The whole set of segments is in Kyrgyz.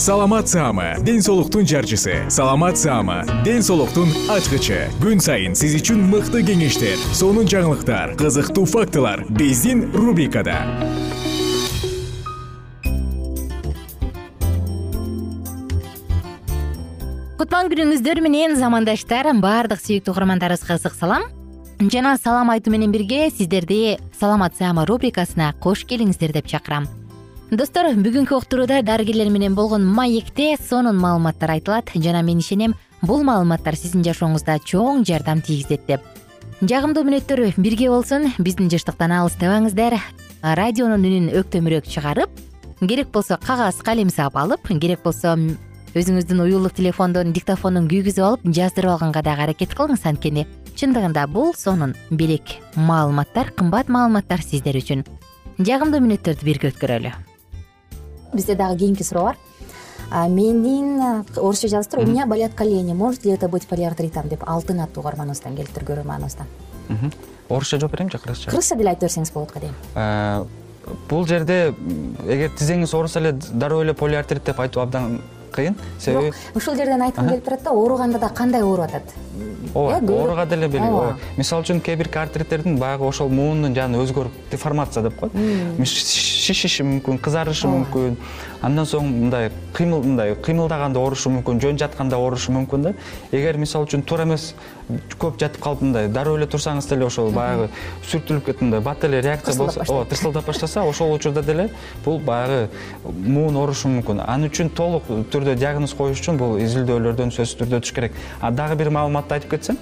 саламат саама ден соолуктун жарчысы. Саламат саама ден соолуктун ачкычы. Күн сайын сиз үчүн мыкты кеңештер сонун жаңылыктар кызыктуу фактылар биздин рубрикада. Кутман күнүңүздөр менен замандаштар баардык сүйүктүү угармандарыбызга ысык салам. Жана салам айтуу менен бирге сиздерди саламат саама рубрикасына кош келиңиздер деп чакырам достор бүгүнкү уктурууда дарыгерлер менен болгон маекте сонун маалыматтар айтылат. Жана мен ишенем бул маалыматтар сиздин жашооңузда чоң жардам тийгизет деп. Жагымдуу мүнөттөр бирге болсун биздин жыштыктан алыстабаңыздар радионун үнүн өктөмүрөөк чыгарып керек болсо кагаз калемсап алып керек болсо өзүңүздүн уюлдук телефондон диктофондун күйгүзүп алып жаздырып алганга дагы аракет кылыңыз. Анткени чындыгында бул сонун белек маалыматтар кымбат маалыматтар сиздер үчүн. Жагымдуу мүнөттөрдү бирге өткөрөлү бизде дагы кийинки суроо бар. Менин орусча жазыптыр у меня болят колени. Может ли это быть полиартритом? Деп алтын аттуу угарманыбыздан келиптир көрөрманыбыздан орусча жооп берейинчи кыргызча кыргызча деле айтып берсеңиз болот го дейм. Бул жерде эгер тизеңиз ооруса эле дароо эле полиартрит деп айтуу абдан кыйын. Себеби ушул жерден айткым келип турат да ооруганда да кандай ооруп атат? Ооба э, ооруган деле белги ооба. Мисалы үчүн кээ бирки артриттердин баягы ошол муунун жаны өзгөрүп деформация деп коет. Шишиши мүмкүн кызарышы мүмкүн. Андан соң мындай кыймыл мындай кыймылдаганда оорушу мүмкүн жөн жатканда оорушу мүмкүн да. Эгер мисалы үчүн туура эмес көп жатып калып мындай дароо эле турсаңыз деле ошол баягы сүртүлүп кетип мындай бат эле реакция болсо ооба тырсылдап баштаса ошол учурда деле бул баягы муун оорушу мүмкүн. Ал үчүн толук түрдө диагноз коюш үчүн бул изилдөөлөрдөн сөзсүз түрдө өтүш керек. А дагы бир маалыматты айтып кетсем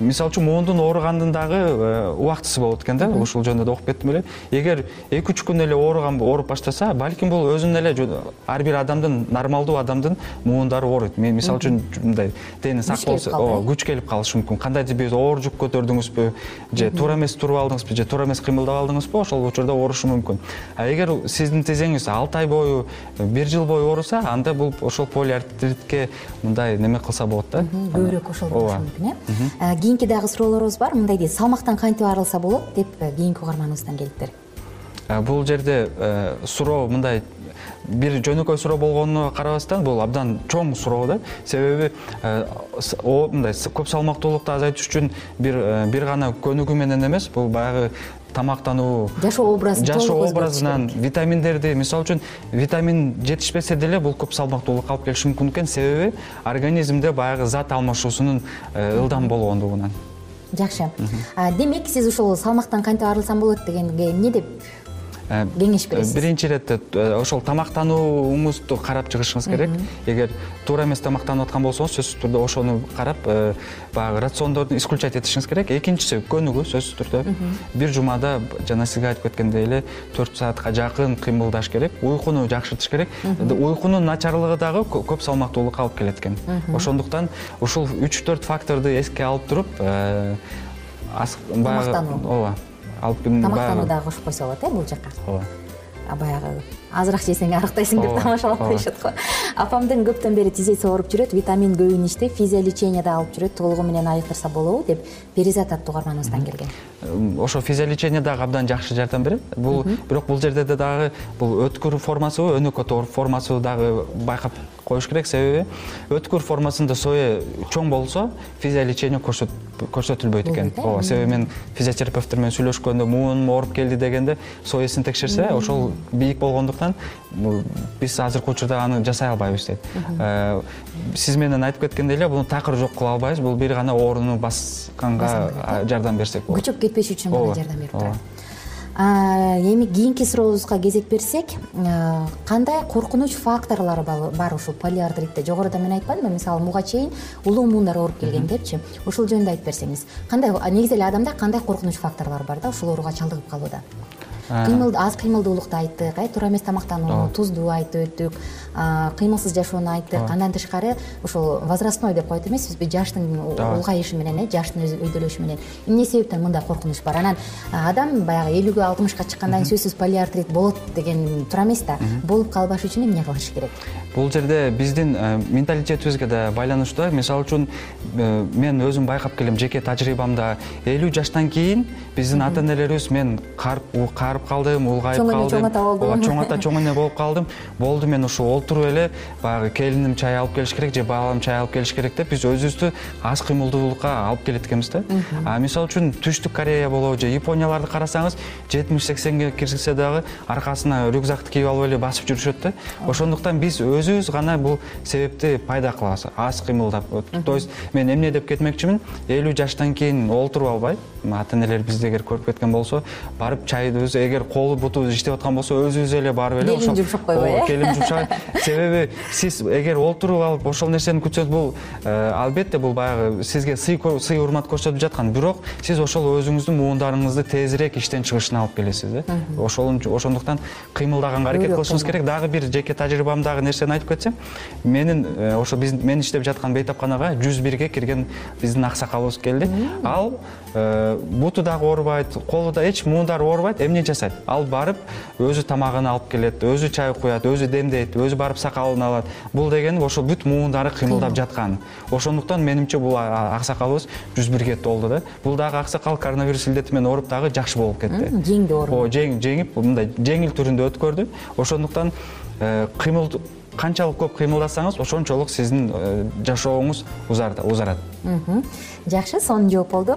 мисалы үчүн муундун ооругандын дагы э, убактысы болот экен да. Ушул жөнүндө да окуп кеттим эле. Эгер эки үч күн эле ооруган ооруп баштаса балким бул өзүнүн эле ар бир адамдын нормалдуу адамдын муундары ооруйт. Мен мисалы үчүн мындай дени сак болсо ооба күч келип калышы мүмкүн. Кандайдыр бир оор жүк көтөрдүңүзбү же туура эмес туруп алдыңызбы же туура эмес кыймылдап алдыңызбы ошол учурда оорушу мүмкүн. А эгер сиздин тизеңиз алты ай бою бир жыл бою ооруса анда бул ошол полиартритке мындай неме кылса болот да. Көбүрөөк ошол болушу мүмкүн э кийинки дагы суроолорубуз бар мындай дейт салмактан кантип арылса болот деп э, кийинки угарманыбыздан келиптир бул жерде э, суроо мындай бир жөнөкөй суроо болгонуна карабастан бул абдан чоң суроо да. Себеби э, мындай көп салмактуулукту азайтыш үчүн бир бир гана көнүгүү менен эмес бул баягы тамактануу жашоо образын жашоо образынан витаминдерди мисалы үчүн витамин жетишпесе деле бул көп салмактуулукка алып келиши мүмкүн экен. Себеби организмде баягы зат алмашуусунун ылдам болгондугунан жакшы. Демек сиз ушул салмактан кантип арылсам болот дегенге эмне деп Э, кеңеш бересиз? биринчи иретте э, ошол тамактанууңузду карап чыгышыңыз керек. Эгер туура эмес тамактанып аткан болсоңуз сөзсүз түрдө ошону карап э, баягы рациондорду исключать этишиңиз керек. Экинчиси көнүгүү сөзсүз түрдө. Бир жумада жана сизге айтып кеткендей эле төрт саатка жакын кыймылдаш керек уйкуну жакшыртыш керек. Уйкунун начарлыгы дагы көп салмактуулукка алып келет экен ошондуктан ушул үч төрт факторду эске алып туруп баягы ооба алып келдим тамактануу дагы кошуп койсо болот э бул жака. Ооба. Баягы азыраак жесең арыктайсың деп тамашалап коюшат го. Апамдын көптөн бери тизеси ооруп жүрөт витамин көбүн ичти физиолечение да алып жүрөт толугу менен айыктырса болобу деп перизат аттуу угарманыбыздан келген. Ошо физиолечение дагы абдан жакшы жардам берет. Бул бирок бул жерде да дагы бул өткүр формасыбы өнөкөт формасы дагы байкап коюш керек. Себеби өткүр формасында сое чоң болсо физиолечение көрсөтүлбөйт экен. Э? ооба себеби мен физиотерапевттер менен сүйлөшкөндө муунум ооруп келди дегенде соесин текшерсе ошол бийик болгондуктан биз азыркы учурда аны жасай албайбыз дейт Э, сиз менен айтып кеткендей эле буну такыр жок кыла албайбыз. Бул бир гана ооруну басканга жардам берсек болот. Күчөп кетпеш үчүн гана жардам берип турат. Эми кийинки сурообузга кезек берсек кандай коркунуч факторлору ба- бар ушул полиартритте жогоруда мен айтпадымбы мисалы буга чейин улуу муундар ооруп келген депчи. Ушул жөнүндө айтып берсеңиз. Кандай негизи эле адамда кандай коркунуч факторлор бар да ушул ооруга чалдыгып калууда кыймыл аз кыймылдуулукту айттык э туура эмес тамактануу туздуу айтып өттүк. Кыймылсыз жашоону айттык. Андан тышкары ушул возрастной деп коет эмеспизби жаштын улгайышы менен э жаштын өзү өйдөлөшү менен. Эмне себептен мындай коркунуч бар? Анан адам баягы элүүгө алтымышка чыккандан кийин сөзсүз полиартрит болот деген туура эмес да. Болуп калбаш үчүн эмне кылыш керек? Бул жерде биздин э, менталитетибизге да байланыштуу мисалы үчүн э, мен өзүм байкап келем жеке тажрыйбамда элүү жаштан кийин биздин ата энелерибиз мен карып каарып калдым улгайып Чоң эне, чоң ата болдум. ооба чоң ата чоң эне болуп калдым. Болду мен ушу олтуруп эле баягы келиним чай алып келиш керек же балам чай алып келиш керек деп биз өзүбүздү аз кыймылдуулукка алып келет экенбиз да. А мисалы үчүн түштүк корея болобу же японияларды карасаңыз жетимиш сексенге кирсе дагы аркасына рюкзакты кийип алып эле басып жүрүшөт да. Ошондуктан биз өзүбүз гана бул себепти пайда кылабыз аз кыймылдап то есть мен эмне деп кетмекчимин? Элүү жаштан кийин олтуруп албай ата энелер бизди эгер көрүп кеткен болсо барып чайыбызды эгер колу бутубуз иштеп аткан болсо өзүбүз эле барып эле Келин жумшап койбой, э? келин жумшабай себеби сиз эгер олтуруп алып ошол нерсени күтсөңүз бул э, албетте бул баягы сизге сый урмат көрсөтүп жаткан. Бирок сиз ошол өзүңүздүн муундарыңызды тезирээк иштен чыгышына алып келесиз да ошол ошондуктан кыймылдаганга аракет кыймыл. керек. Дагы бир жеке тажрыйбамдагы нерсени айтып кетсем менин э, ошо биз мен иштеп жаткан бейтапканага жүз бирге кирген биздин аксакалыбыз келди. Ал э, буту дагы оорубайт колу да эч муундары оорубайт эмне жасайт ал барып өзү тамагын алып келет өзү чай куят өзү демдейт өзү барып сакалын алат. Бул дегени ошо бүт муундары кыймылдап жаткан. Ошондуктан менимче бул аксакалыбыз жүз бирге толду да. Бул дагы аксакал коронавирус илдети менен ооруп дагы жакшы болуп кетти. Жеңди ооруну ооба жең- жеңип мындай жеңил түрүндө өткөрдү. Ошондуктан э, кыймыл канчалык көп кыймылдасаңыз ошончолук сиздин э, жашооңуз узарат. Жакшы сонун жооп болду.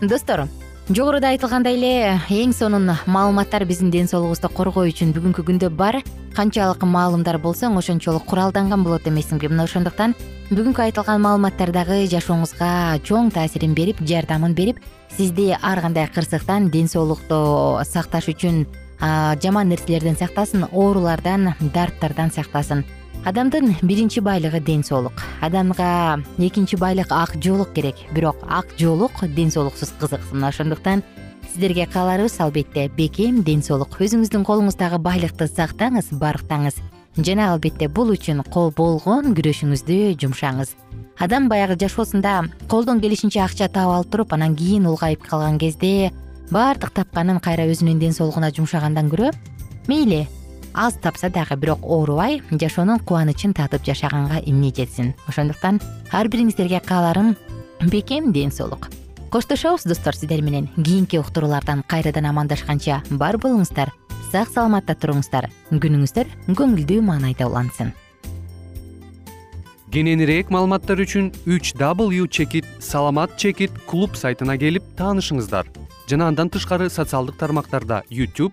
Достор жогоруда айтылгандай эле эң сонун маалыматтар биздин ден соолугубузду коргоо үчүн бүгүнкү күндө бар. Канчалык маалымдар болсоң ошончолук куралданган болот эмессиңби мына ошондуктан бүгүнкү айтылган маалыматтар дагы жашооңузга чоң таасирин берип жардамын берип сизди ар кандай кырсыктан ден соолукту сакташ үчүн жаман нерселерден сактасын оорулардан дарттардан сактасын адамдын биринчи байлыгы ден соолук. Адамга экинчи байлык ак жоолук керек. Бирок ак жоолук ден соолуксуз кызык мына ошондуктан сиздерге кааларыбыз албетте бекем ден соолук. Өзүңүздүн колуңуздагы байлыкты сактаңыз барктаңыз. Жана албетте бул үчүн болгон күрөшүңүздү жумшаңыз. Адам баягы жашоосунда колдон келишинче акча таап алып туруп анан кийин улгайып калган кезде баардык тапканын кайра өзүнүн ден соолугуна жумшагандан көрө мейли аз тапса дагы бирок оорубай жашоонун кубанычын татып жашаганга эмне жетсин? Ошондуктан ар бириңиздерге кааларым бекем ден соолук. Коштошобуз достор сиздер менен кийинки уктуруулардан кайрадан амандашканча бар болуңуздар сак саламатта туруңуздар. Күнүңүздөр көңүлдүү маанайда улансын. Кененирээк маалыматтар үчүн үч w чекит саламат чекит клуб сайтына келип таанышыңыздар. Жана андан тышкары социалдык тармактарда youtube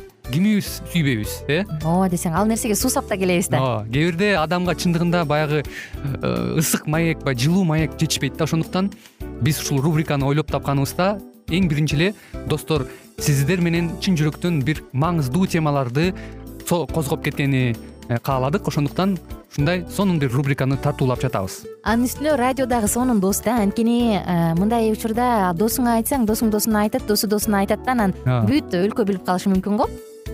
кимибиз сүйбөйбүз э? Ооба десең ал нерсеге суусап да келебиз да. Ооба кээ бирде адамга чындыгында баягы э, ысык маек баягы жылуу маек жетишпейт да. Ошондуктан биз ушул рубриканы ойлоп тапканыбызда эң биринчи эле достор сиздер менен чын жүрөктөн бир маңыздуу темаларды козгоп кеткени э, кааладык. Ошондуктан ушундай сонун бир рубриканы тартуулап жатабыз. Анын үстүнө радио дагы сонун дос да. Анткени э, мындай учурда досуңа айтсаң досуң досуна айтат досу досуна айтат да анан бүт өлкө билип калышы мүмкүн го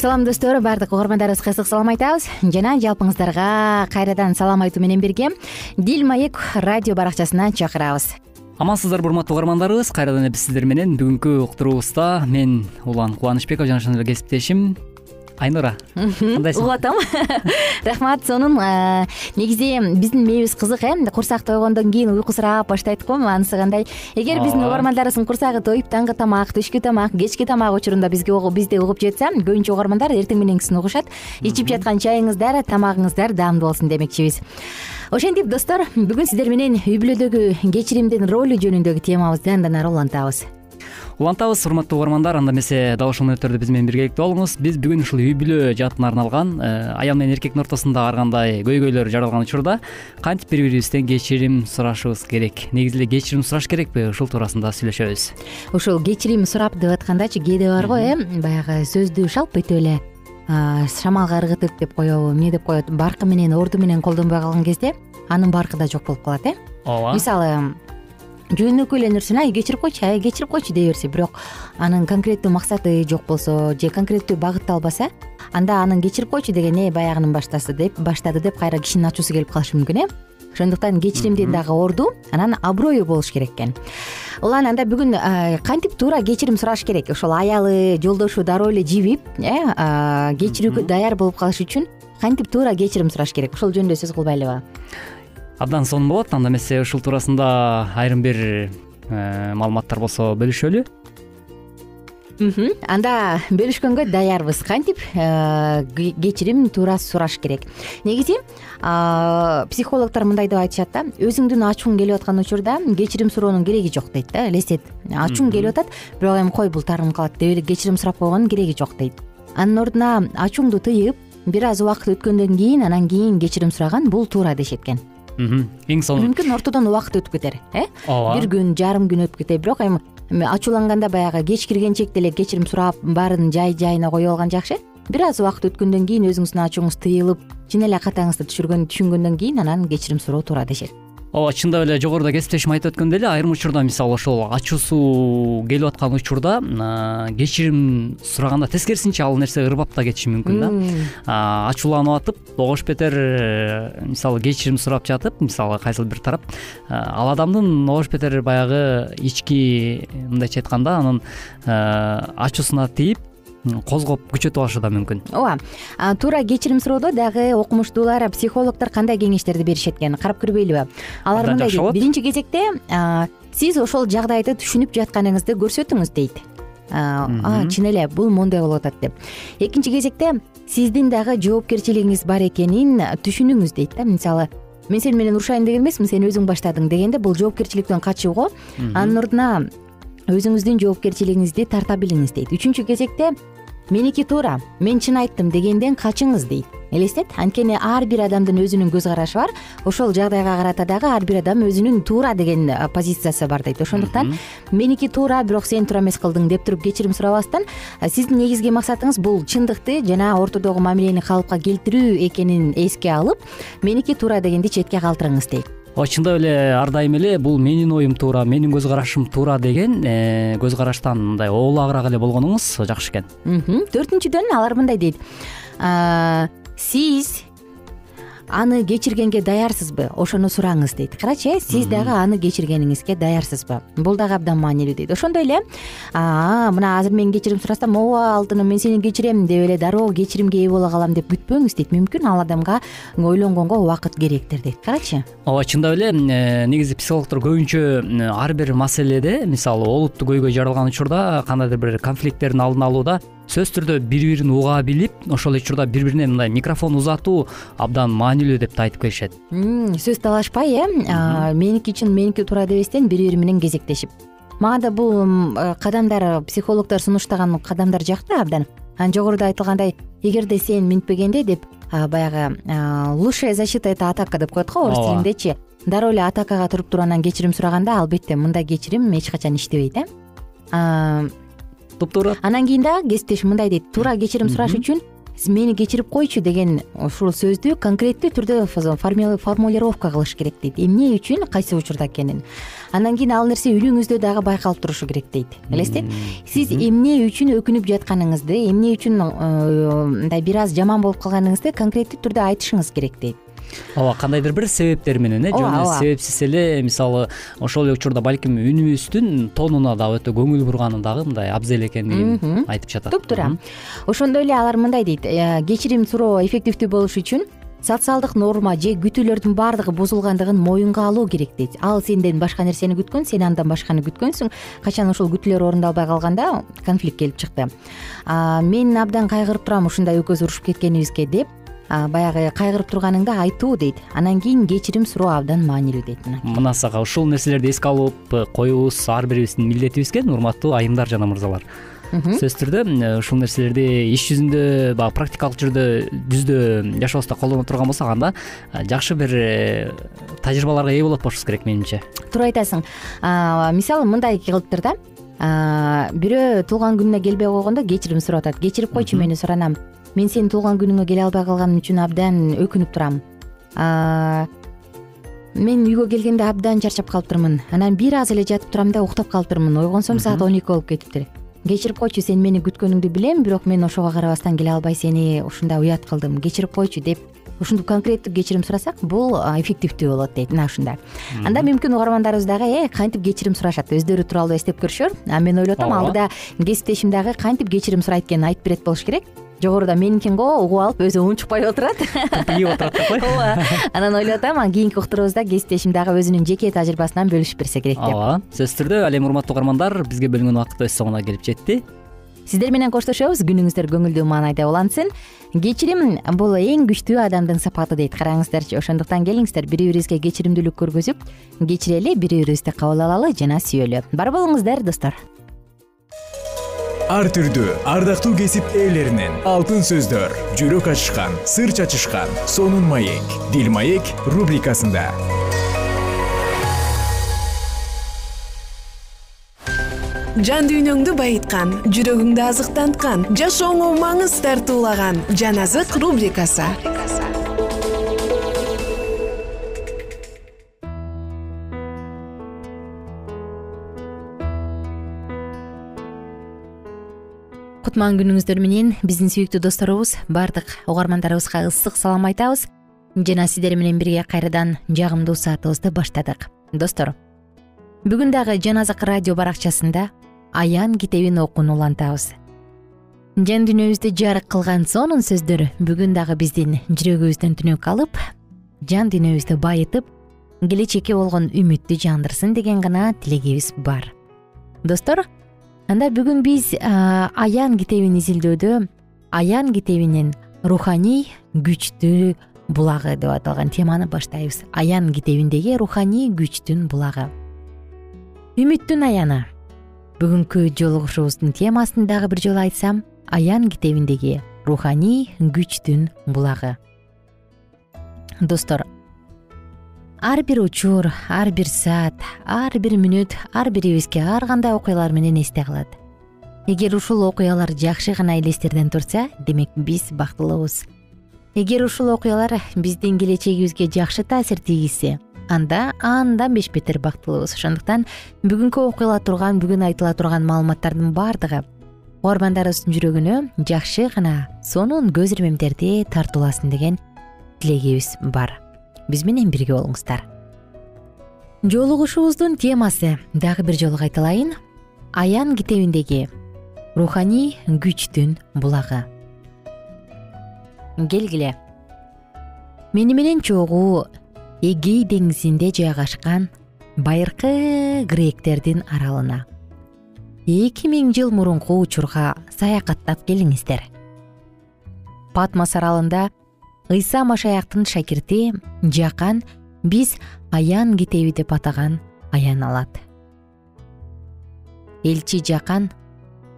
салам достор. Баардык угармандарыбызга ысык салам айтабыз. Жана жалпыңыздарга кайрадан салам айтуу менен бирге дил маек радио баракчасына чакырабыз. Амансыздарбы урматтуу угармандарыбыз. Кайрадан эле биз сиздер менен бүгүнкү уктуруубузда мен улан кубанычбеков жана ошондой эле кесиптешим айнура кандайсың? Угуп атам рахмат сонун негизи биздин мээбиз кызык э курсак тойгондон кийин уйкусураап баштайт го анысы кандай. Эгер биздин угармандарыбыздын курсагы тоюп таңкы тамак түшкү тамак кечки тамак учурунда бизге бизди угуп жатса көбүнчө угармандар эртең мененкисин угушат. Ичип жаткан чайыңыздар тамагыңыздар даамдуу болсун демекчибиз. Ошентип достор бүгүн сиздер менен үй бүлөдөгү кечиримдин ролу жөнүндөгү темабызды андан ары улантабыз улантабыз урматтуу угармандар анда эмесе дал ушул мүнөттөрдө биз менен биргеликте болуңуз биз бүгүн ушул үй бүлө жаатына арналган э, аял менен эркектин ортосунда ар кандай көйгөйлөр жаралган учурда кантип бири бирибизден кечирим сурашыбыз керек? Негизи эле кечирим сураш керекпи? Ушул туурасында сүйлөшөбүз. Ушул кечирим сурап деп аткандачы кээде бар го э? Баягы сөздү шалп этип эле шамалга ыргытып деп коебу эмне деп коет баркы менен орду менен колдонбой калган кезде анын баркы да жок болуп калат э? Ооба. Мисалы жөнөкөй эле нерсени ай кечирип койчу ай кечирип койчу дей берсе. Бирок анын конкреттүү максаты жок болсо же конкреттүү багытталбаса анда анын кечирип койчу деген э баягынын баштасы деп баштады деп кайра кишинин ачуусу келип калышы мүмкүн э? Ошондуктан кечиримдин дагы орду анан аброю болуш керек экен. Улан анда бүгүн кантип туура кечирим сураш керек? Ошол аялы жолдошу дароо эле жибип э кечирүүгө даяр болуп калыш үчүн кантип туура кечирим сураш керек? Ошол жөнүндө сөз кылбайлыбы абдан сонун болот. Анда эмесе ушул туурасында айрым бир э, маалыматтар болсо бөлүшөлү. Анда бөлүшкөнгө даярбыз. Кантип э, кечирим туура сураш керек? Негизи психологдор мындай деп айтышат да. Өзүңдүн ачууң келип аткан учурда кечирим суроонун кереги жок дейт да элестет. Ачууң келип атат бирок эми кой бул таарынып калат? деп эле кечирим сурап койгондун кереги жок дейт. Анын ордуна ачууңду тыйып бир аз убакыт өткөндөн кийин анан кийин кечирим сураган бул туура дешет экен эң сонун мүмкүн ортодон убакыт өтүп кетер э? Ооба. Бир күн жарым күн өтүп кетер. Бирок эми ачууланганда баягы кеч киргенчекти эле кечирим сурап баарын жай жайына коюп алган жакшы. Бир аз убакыт өткөндөн кийин өзүңүздүн ачууңуз тыйылып чын эле катаңызды түшүнгөндөн кийин анан кечирим суроо туура дешет ооба чындап эле жогоруда кесиптешим айтып өткөндөй эле айрым учурда мисалы ошол ачуусу келип аткан учурда кечирим сураганда тескерисинче ал нерсе ырбап да кетиши мүмкүн да. Ачууланып атып огош бетер э, мисалы кечирим сурап жатып мисалы кайсыл бир тарап ал адамдын огош бетер баягы ички мындайча айтканда анын э, ачуусуна тийип козгоп күчөтүп алышы да мүмкүн. Ооба туура кечирим суроодо дагы окумуштуулар психологдор кандай кеңештерди беришет экен карап көрбөйлүбү. Алар мындай дейт. биринчи кезекте сиз ошол жагдайды түшүнүп жатканыңызды көрсөтүңүз дейт. Чын эле бул моундай болуп атат деп. Экинчи кезекте сиздин дагы жоопкерчилигиңиз бар экенин түшүнүңүз дейт да. Мисалы мен сени менен урушайын деген эмесмин сен өзүң баштадың дегенде бул жоопкерчиликтен качуу го анын ордуна өзүңүздүн жоопкерчилигиңизди тарта билиңиз дейт. Үчүнчү кезекте меники туура мен чын айттым дегенден качыңыз дейт элестет анткени ар бир адамдын өзүнүн көз карашы бар. Ошол жагдайга карата дагы ар бир адам өзүнүн туура деген позициясы бар дейт. Ошондуктан меники туура бирок сен туура эмес кылдың деп туруп кечирим сурабастан сиздин негизги максатыңыз бул чындыкты жана ортодогу мамилени калыпка келтирүү экенин эске алып меники туура дегенди четке калтырыңыз дейт чындап эле ар дайым эле бул менин оюм туура менин көз карашым туура деген э, көз караштан мындай оолаагыраак эле болгонуңуз жакшы экен. Төртүнчүдөн алар мындай дейт. Сиз аны кечиргенге даярсызбы? Ошону сураңыз дейт. Карачы э сиз дагы аны кечиргениңизге даярсызбы. Бул дагы абдан маанилүү дейт. Ошондой эле мына азыр мен кечирим сурасам ооба алтыным мен сени кечирем деп эле дароо кечиримге ээ боло калам деп күтпөңүз дейт. Мүмкүн ал адамга ойлонгонго убакыт керектир дейт. Карачы? Ооба чындап эле э, негизи психологдор көбүнчө ар бир маселеде мисалы олуттуу көйгөй жаралган учурда кандайдыр бир конфликттердин алдын алууда сөзсүз түрдө бири бирин уга билип ошол эле учурда бири бирине мындай микрофон узатуу абдан маанилүү деп да айтып келишет сөз талашпай э меники чын меники туура дебестен бири бири менен кезектешип. Мага да бул э, кадамдар психологдор сунуштаган кадамдар жакты абдан. Анан жогоруда айтылгандай эгерде сен минтпегенде деп баягы лучшая защита это атака деп коет го орус тилиндечи. Дароо эле атакага туруп туруп анан кечирим сураганда албетте мындай кечирим эч качан иштебейт э топтуура анан кийин дагы кесиптешим мындай дейт. Туура кечирим сураш үчүн мени кечирип койчу деген ушул сөздү конкреттүү түрдө формулировка кылыш керек дейт. Эмне үчүн кайсы учурда экенин. Андан кийин ал нерсе үнүңүздө дагы байкалып турушу керек дейт. Элестет? Сиз эмне үчүн өкүнүп жатканыңызды эмне үчүн э, мындай бир аз жаман болуп калганыңызды конкреттүү түрдө айтышыңыз керек дейт ооба кандайдыр бир себептер менен э жөн эле себепсиз эле мисалы ошол эле учурда балким үнүбүздүн тонуна дагы өтө көңүл бурганы дагы мындай абзел экендигин айтып жатат. Туп туура ошондой эле алар мындай дейт э, кечирим суроо эффективдүү болуш үчүн социалдык норма же күтүүлөрдүн баардыгы бузулгандыгын моюнга алуу керек дейт. Ал сенден башка нерсени күткөн сен андан башканы күткөнсүң качан ошол күтүүлөр орундалбай калганда конфликт келип чыкты. Мен абдан кайгырып турам ушундай экөөбүз урушуп кеткенибизге деп баягы кайгырып турганыңды айтуу дейт. Анан кийин кечирим суроо абдан маанилүү дейт мына. Сага ушул нерселерди эске алып коюубуз ар бирибиздин милдетибиз экен урматтуу айымдар жана мырзалар. Сөзсүз түрдө ушул нерселерди иш жүзүндө баягы практикалык жүздө жашообузда колдоно турган болсок анда жакшы бир э, тажрыйбаларга ээ болот болушубуз керек менимче. Туура айтасың. Мисалы мындай кылыптыр да. Бирөө туулган күнүнө келбей койгондо кечирим сурап атат. Кечирип койчу мени суранам мен сенин туулган күнүңө келе албай калганым үчүн абдан өкүнүп турам. Мен үйгө келгенде абдан чарчап калыптырмын анан бир аз эле жатып турам да уктап калыптырмын ойгонсом саат он эки болуп кетиптир кечирип койчу сен мени күткөнүңдү билем бирок мен ошого карабастан келе албай сени ушундай уят кылдым. Кечирип койчу деп ушинтип конкреттүү кечирим сурасак бул эффективдүү болот дейт мына ушундай анда мүмкүн угармандарыбыз дагы э кантип кечирим сурашат? Өздөрү тууралуу эстеп көрүшөр а мен ойлоп атам алдыда кесиптешим дагы кантип кечирим сурайт экенин айтып берет болуш керек. Жогоруда меникин го угуп алып өзү унчукпай отурат. Тыйып отурат деп койчу ооба. Анан ойлоп атам кийинки уктуруубузда кесиптешим дагы өзүнүн жеке тажрыйбасынан бөлүшүп берсе керек деп. Ооба. Сөзсүз түрдө ал эми урматтуу угармандар бизге бөлүнгөн убакыт өз соңуна келип жетти сиздер менен коштошобуз күнүңүздөр көңүлдүү маанайда улансын. Кечирим бул эң күчтүү адамдын сапаты дейт караңыздарчы. Ошондуктан келиңиздер бири бирибизге кечиримдүүлүк көргөзүп кечирели бири бирибизди кабыл алалы жана сүйөлү. Бар болуңуздар достор. Ар түрдүү ардактуу кесип ээлеринен алтын сөздөр жүрөк ачышкан сыр чачышкан сонун маек дил маек рубрикасында жан дүйнөңдү байыткан жүрөгүңдү азыктанткан жашооңо маңыз тартуулаган жан азык рубрикасы. Кутман күнүңүздөр менен биздин сүйүктүү досторубуз баардык угармандарыбызга ысык салам айтабыз. Жана сиздер менен бирге кайрадан жагымдуу саатыбызды баштадык. Достор бүгүн дагы жан азык радио баракчасында аян китебин окууну улантабыз. Жан дүйнөбүздү жарык кылган сонун сөздөр бүгүн дагы биздин жүрөгүбүздөн түнөк алып жан дүйнөбүздү байытып келечекке болгон үмүттү жандырсын деген гана тилегибиз бар. Достор анда бүгүн биз аян китебин изилдөөдө аян китебинен руханий күчтүү булагы деп аталган теманы баштайбыз. Аян китебиндеги руханий күчтүн булагы. Үмүттүн аяны бүгүнкү жолугушуубуздун темасын дагы бир жолу айтсам аян китебиндеги руханий күчтүн булагы. Достор ар бир учур ар бир саат ар бир мүнөт ар бирибизге ар кандай окуялар менен эсте калат. Эгер ушул окуялар жакшы гана элестерден турса демек биз бактылуубуз. Эгер ушул окуялар биздин келечегибизге жакшы таасир тийгизсе анда андан бешбетер бактылуубуз ошондуктан бүгүнкү окула турган бүгүн айтыла турган маалыматтардын баардыгы угармандарыбыздын жүрөгүнө жакшы гана сонун көз ирмемдерди тартууласын деген тилегибиз бар. Биз менен бирге болуңуздар. Жолугушуубуздун темасы. Дагы бир жолу кайталайын. Аян китебиндеги руханий күчтүн булагы. Келгиле. Мени менен чогуу эгей деңизинде жайгашкан байыркы гректердин аралына. Эки миң жыл мурунку учурга саякаттап келиңиздер. Патмос аралында ыйса машаяктын шакирти жакан биз аян китеби деп атаган аян алат. Элчи жакан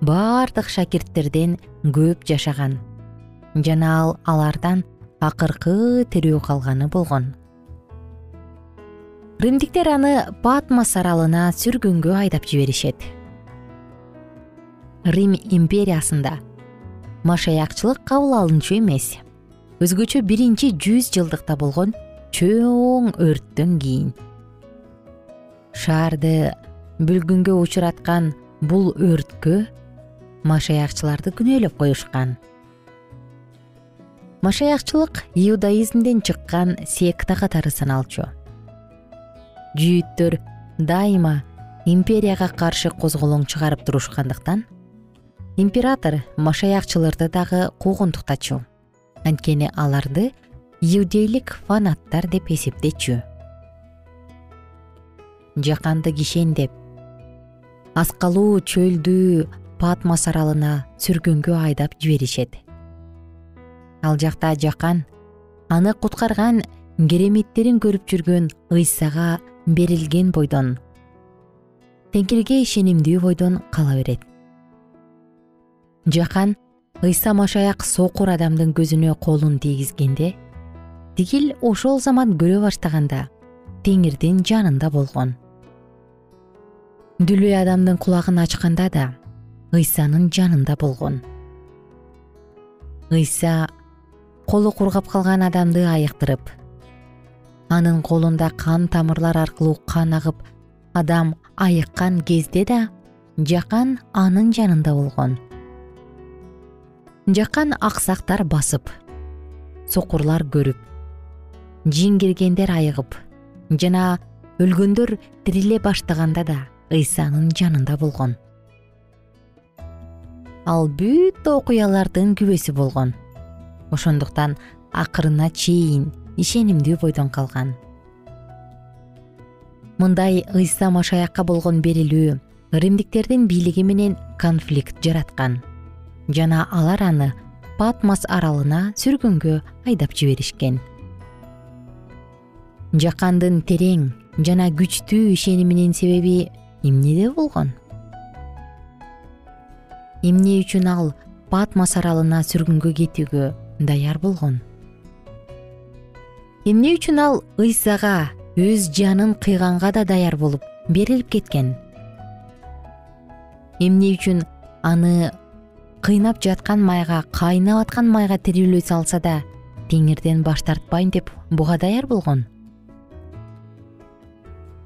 баардык шакирттерден көп жашаган. Жана ал алардан акыркы тирүү калганы болгон римдиктер аны патмос аралына сүргүнгө айдап жиберишет. Рим империясында машаякчылык кабыл алынчу эмес. Өзгөчө биринчи жүз жылдыкта болгон чоң өрттөн кийин. Шаарды бүлгүнгө учураткан бул өрткө машаякчыларды күнөөлөп коюшкан. Машаякчылык иудаизмден чыккан секта катары саналчу жүйүттөр дайыма империяга каршы козголоң чыгарып турушкандыктан император машаякчыларды дагы куугунтуктачу. Анткени аларды иудейлик фанаттар деп эсептечү. Жаканды кишендеп аскалуу чөлдүү патмос аралына сүргүнгө айдап жиберишет. Ал жакта жакан аны куткарган кереметтерин көрүп жүргөн ыйсага берилген бойдон. Теңирге ишенимдүү бойдон кала берет. Жакан ыйса машаяк сокур адамдын көзүнө колун тийгизгенде тигил ошол замат көрө баштаганда теңирдин жанында болгон. Дүлүй адамдын кулагын ачканда да ыйсанын жанында болгон. Ыйса колу кургап калган адамды айыктырып анын колунда кан тамырлар аркылуу кан агып адам айыккан кезде да жакан анын жанында болгон. Жакан аксактар басып сокурлар көрүп жин киргендер айыгып жана өлгөндөр тириле баштаганда да ыйсанын жанында болгон. Ал бүт окуялардын күбөсү болгон. Ошондуктан акырына чейин ишенимдүү бойдон калган. Мындай ыйса машаякка болгон берилүү римдиктердин бийлиги менен конфликт жараткан. Жана алар аны патмос аралына сүргүнгө айдап жиберишкен. Жакандын терең жана күчтүү ишениминин себеби эмнеде болгон? Эмне үчүн ал патмос аралына сүргүнгө кетүүгө даяр болгон эмне үчүн ал ыйсага өз жанын кыйганга да даяр болуп берилип кеткен? Эмне үчүн аны кыйнап жаткан майга кайнап аткан майга тирүүлөй салса да теңирден баш тартпайм деп буга даяр болгон?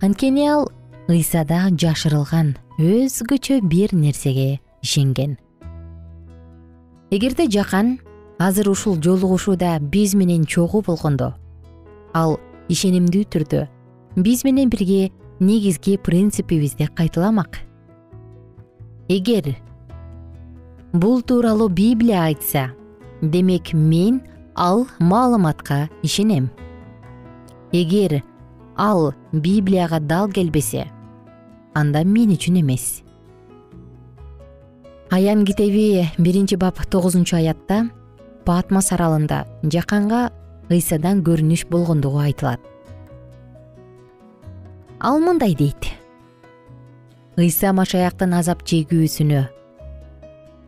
Анткени ал ыйсада жашырылган өзгөчө бир нерсеге ишенген. Эгерде жакан азыр ушул жолугушууда биз менен чогуу болгондо ал ишенимдүү түрдө биз менен бирге негизги принципибизди кайталамак. Эгер бул тууралуу библия айтса демек мен ал маалыматка ишенем. Эгер ал библияга дал келбесе анда мен үчүн эмес. Аян китеби биринчи бап тогузунчу аятта патмос аралында жаканга ыйсадан көрүнүш болгондугу айтылат. Ал мындай дейт. Ыйса машаяктын азап чегүүсүнө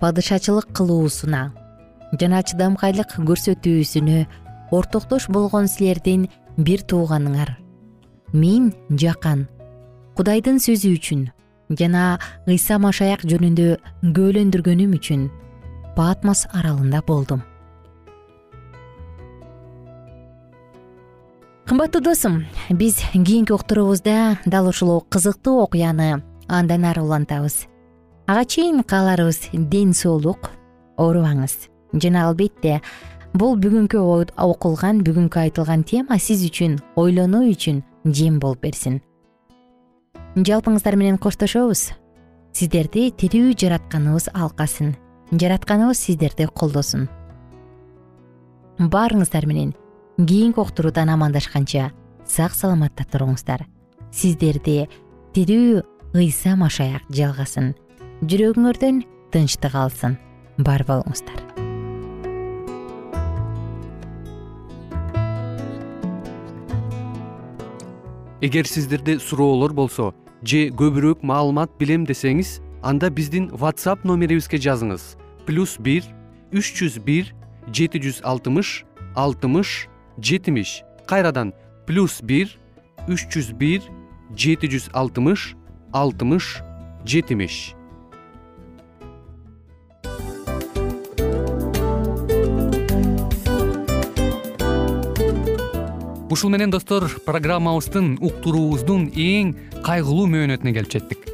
падышачылык кылуусуна жана чыдамкайлык көрсөтүүсүнө ортоктош болгон силердин бир тууганыңар. Мен жакан кудайдын сөзү үчүн жана ыйса машаяк жөнүндө күбөлөндүргөнүм үчүн патмос аралында болдум кымбаттуу досум биз кийинки уктуруубузда дал ушул кызыктуу окуяны андан ары улантабыз. Ага чейин кааларыбыз ден соолук оорубаңыз. Жана албетте бул бүгүнкү окулган бүгүнкү айтылган тема сиз үчүн ойлонуу үчүн жем болуп берсин. Жалпыңыздар менен коштошобуз. Сиздерди тирүү жаратканыбыз алкасын. Жаратканыбыз сиздерди колдосун. Баарыңыздар менен кийинки уктуруудан амандашканча сак саламатта туруңуздар. Сиздерди тирүү ыйса машаяк жалгасын жүрөгүңөрдөн тынчтык алсын. Бар болуңуздар. Эгер сиздерде суроолор болсо же көбүрөөк маалымат билем десеңиз анда биздин whatsapp номерибизге жазыңыз. Плюс бир үч жүз бир жети жүз алтымыш алтымыш жетимиш кайрадан плюс бир үч жүз бир жети жүз алтымыш алтымыш жетимиш. Ушул менен достор программабыздын уктуруубуздун эң кайгылуу мөөнөтүнө келип жеттик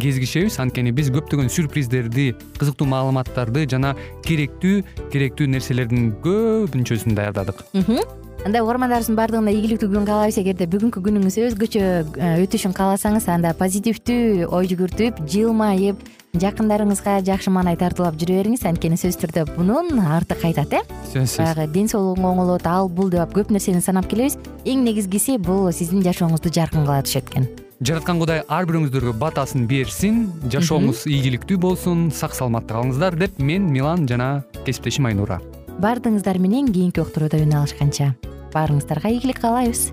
кезигишебиз анткени биз көптөгөн сюрприздерди кызыктуу маалыматтарды жана керектүү керектүү нерселердин көбүнчөсүн даярдадык. Андай угармандарыбыздын баардыгына ийгиликтүү күн каалайбыз эгерде бүгүнкү күнүңүз өзгөчө э, өтүшүн кааласаңыз анда позитивдүү ой жүгүртүп жылмайып жакындарыңызга жакшы маанай тартуулап жүрө бериңиз. Анткени сөзсүз түрдө мунун арты кайтат э? Сөзсүз. Баягы ден соолугуң оңолот ал бул деп көп нерсени санап келебиз. Эң негизгиси бул сиздин жашооңузду жаркын кыла түшөт экен жараткан кудай ар бирөөңүздөргө батасын берсин жашооңуз ийгиликтүү болсун сак саламатта калыңыздар деп мен милан жана кесиптешим айнура. Баардыгыңыздар менен кийинки уктурууда үн алышканча. Баарыңыздарга ийгилик каалайбыз